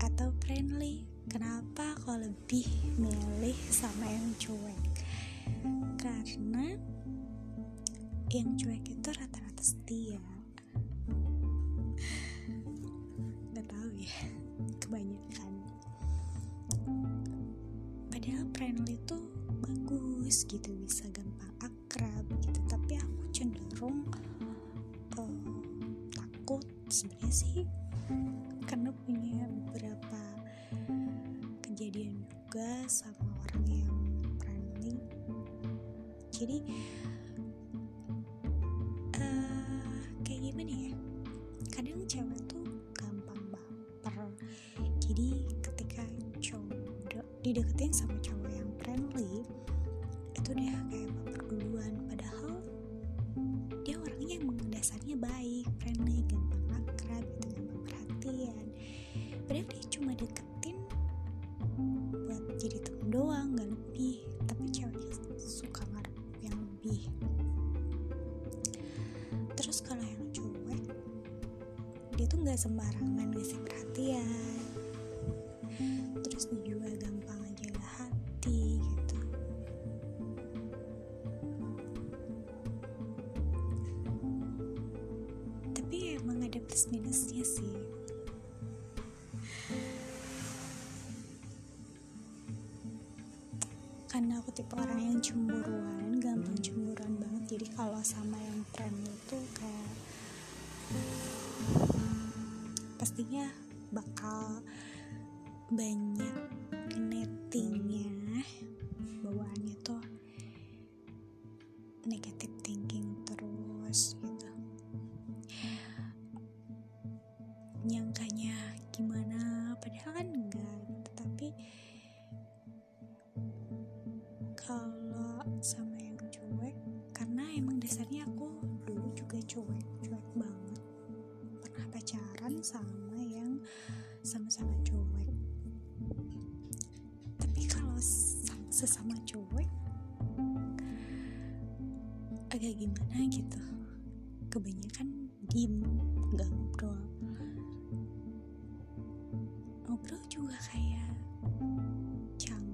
atau friendly? Kenapa kok lebih milih sama yang cuek? Karena yang cuek itu rata-rata setia. Nggak tahu ya kebanyakan. Padahal friendly tuh bagus gitu bisa gampang akrab gitu. Tapi aku cenderung takut sebenarnya sih karena punya beberapa kejadian juga sama orang yang friendly. Jadi uh, kayak gimana ya? Kadang cewek tuh gampang baper. Jadi ketika cowok dideketin sama cowok cuma deketin buat jadi temen doang nggak lebih. Tapi ceweknya suka ngarep yang lebih. Terus kalau yang cuek dia tuh nggak sembarangan ngasih perhatian. Terus juga gampang jaga hati gitu. Tapi emang ada plus minusnya sih karena aku tipe orang yang cemburuan gampang cemburuan banget. Jadi kalau sama yang friend itu kayak pastinya bakal banyak nettingnya bawaannya tuh negative thinking terus gitu. Nyangkanya gimana padahal kan enggak gitu tapi kalau sama yang cuek karena emang dasarnya aku dulu juga cuek cuek banget. Pernah pacaran sama yang sama-sama cuek. Tapi kalau sesama cuek agak gimana gitu? Kebanyakan diem nggak ngobrol. Ngobrol juga kayak gimana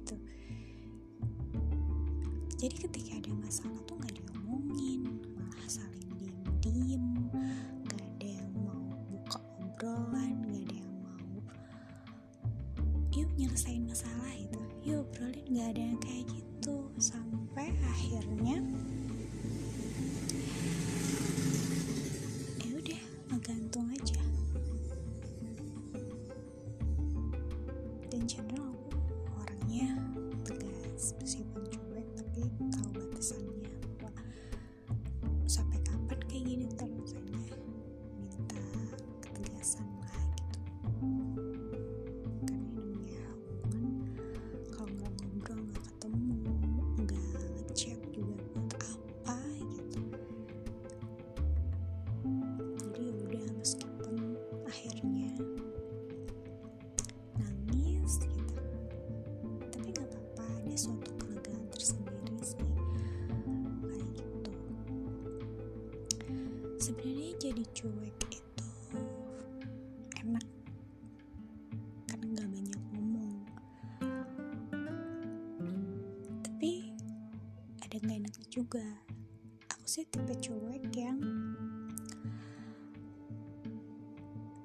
gitu. Jadi ketika ada masalah tuh nggak diomongin malah saling diem-diem. Nggak ada yang mau buka obrolan nggak ada yang mau yuk nyelesain masalah itu yuk obrolin. Nggak ada yang kayak gitu. Sampai akhirnya sebenarnya jadi cuek itu enak. Karena nggak banyak ngomong. Tapi ada nggak enaknya juga. Aku sih tipe cuek yang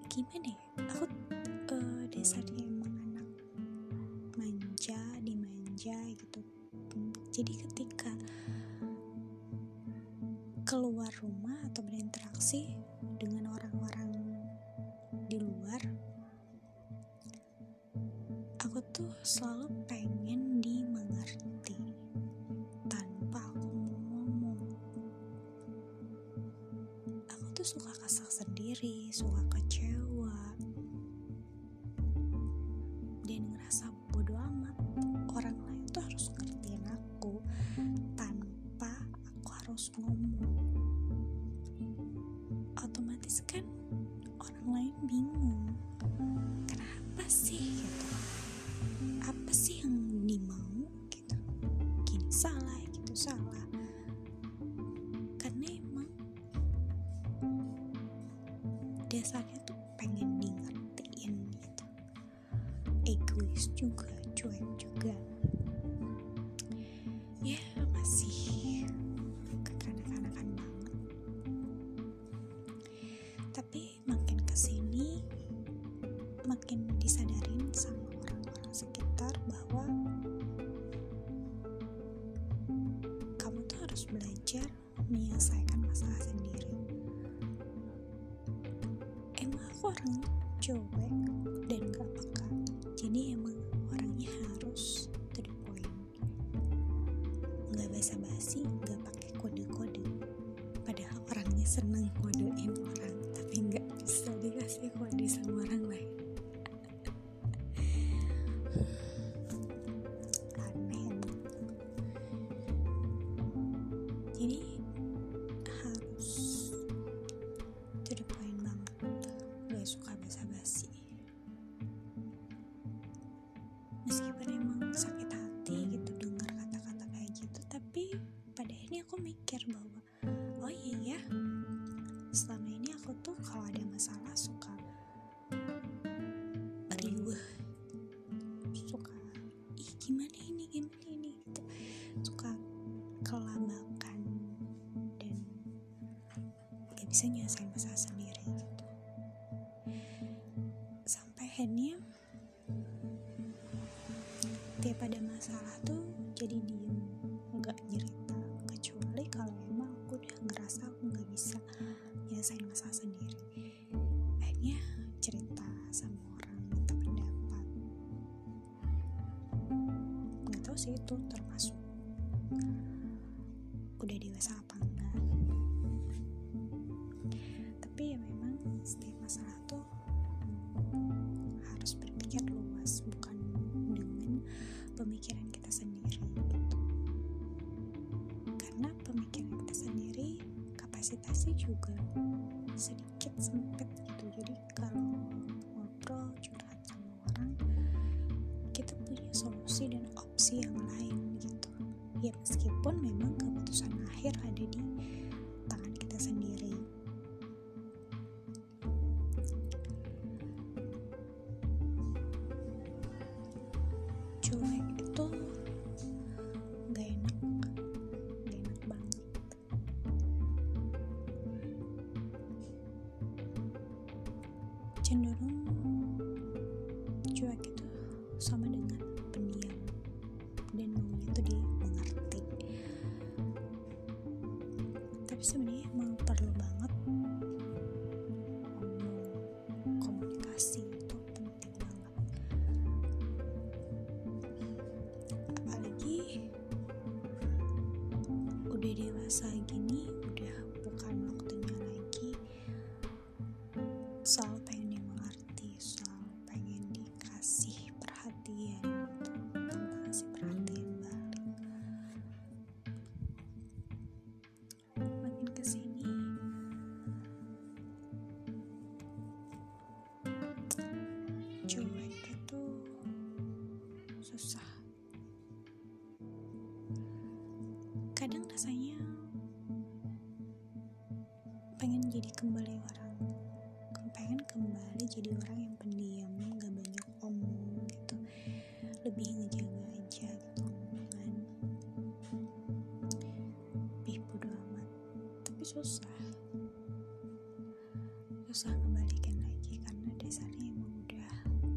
gimana ya? Aku eh, dasarnya emang anak manja dimanja gitu. Jadi tuh selalu pengen dimengerti tanpa aku ngomong. Aku tuh suka kesal sendiri suka kecewa dan ngerasa bodoh amat. Orang lain tuh harus ngertiin aku tanpa aku harus ngomong. Otomatis kan orang lain bingung. Kenapa sih dasarnya tuh pengen diingetin gitu. Egois juga cuek juga. Ya masih kekanak-kanakan banget. Tapi makin ke sini makin disadarin sama orang-orang sekitar bahwa kamu tuh harus belajar menyelesaikan masalah sendiri. Orang cuek dan gak peka. Jadi emang orangnya harus to the point. Nggak basa-basi nggak pakai kode-kode. Padahal orangnya seneng kodein orang tapi nggak bisa dikasih kode sama bahwa oh iya ya selama ini aku tuh kalau ada masalah suka riuh. Suka ih gimana ini gimana ini? Gitu. Suka kelabakan dan gak bisa nyelesain masalah itu termasuk. Udah dewasa apa enggak? Tapi ya memang setiap masalah tuh harus berpikir luas bukan dengan pemikiran kita sendiri gitu. karena pemikiran kita sendiri kapasitasnya juga sedikit sempit gitu. Jadi kalau ngobrol curhat sama orang kita punya solusi dan opsi yang lain gitu. Ya meskipun memang keputusan akhir ada di tangan kita sendiri udah dewasa gini pengen jadi kembali orang pengen kembali jadi orang yang pendiam gak banyak omong gitu. Lebih ngejaga aja gitu omongan. Lebih bodo amat. Tapi susah. Susah ngebalikin lagi karena dasarnya emang udah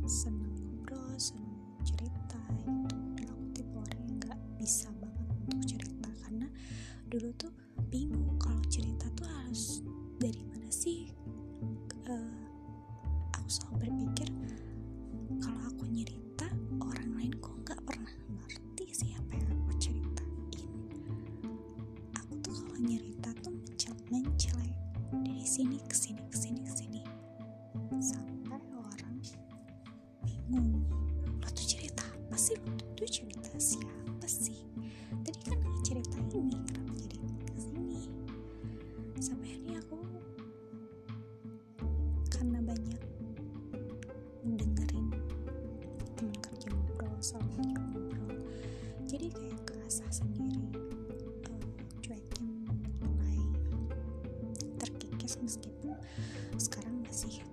seneng ngobrol seneng cerita gitu. Dan aku tipe orang yang gak bisa banget untuk cerita karena dulu tuh dari sini ke sini ke sini ke sini sampai orang. Bingung. Lo tuh cerita apa sih? Lo tuh cerita siapa sih? Tadi kan cerita ini kenapa jadi ke sini? Sampai terkikis meskipun sekarang masih